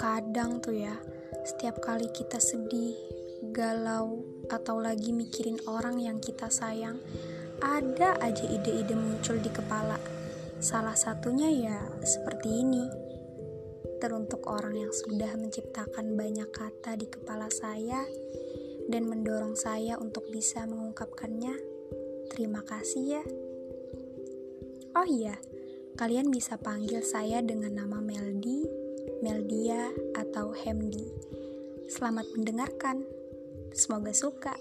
Kadang tuh ya, setiap kali kita sedih, galau, atau lagi mikirin orang yang kita sayang, ada aja ide-ide muncul di kepala. Salah satunya ya seperti ini. Teruntuk orang yang sudah menciptakan banyak kata di kepala saya dan mendorong saya untuk bisa mengungkapkannya. Terima kasih ya. Oh iya, kalian bisa panggil saya dengan nama Meldi, Meldia, atau Hemdi. Selamat mendengarkan. Semoga suka.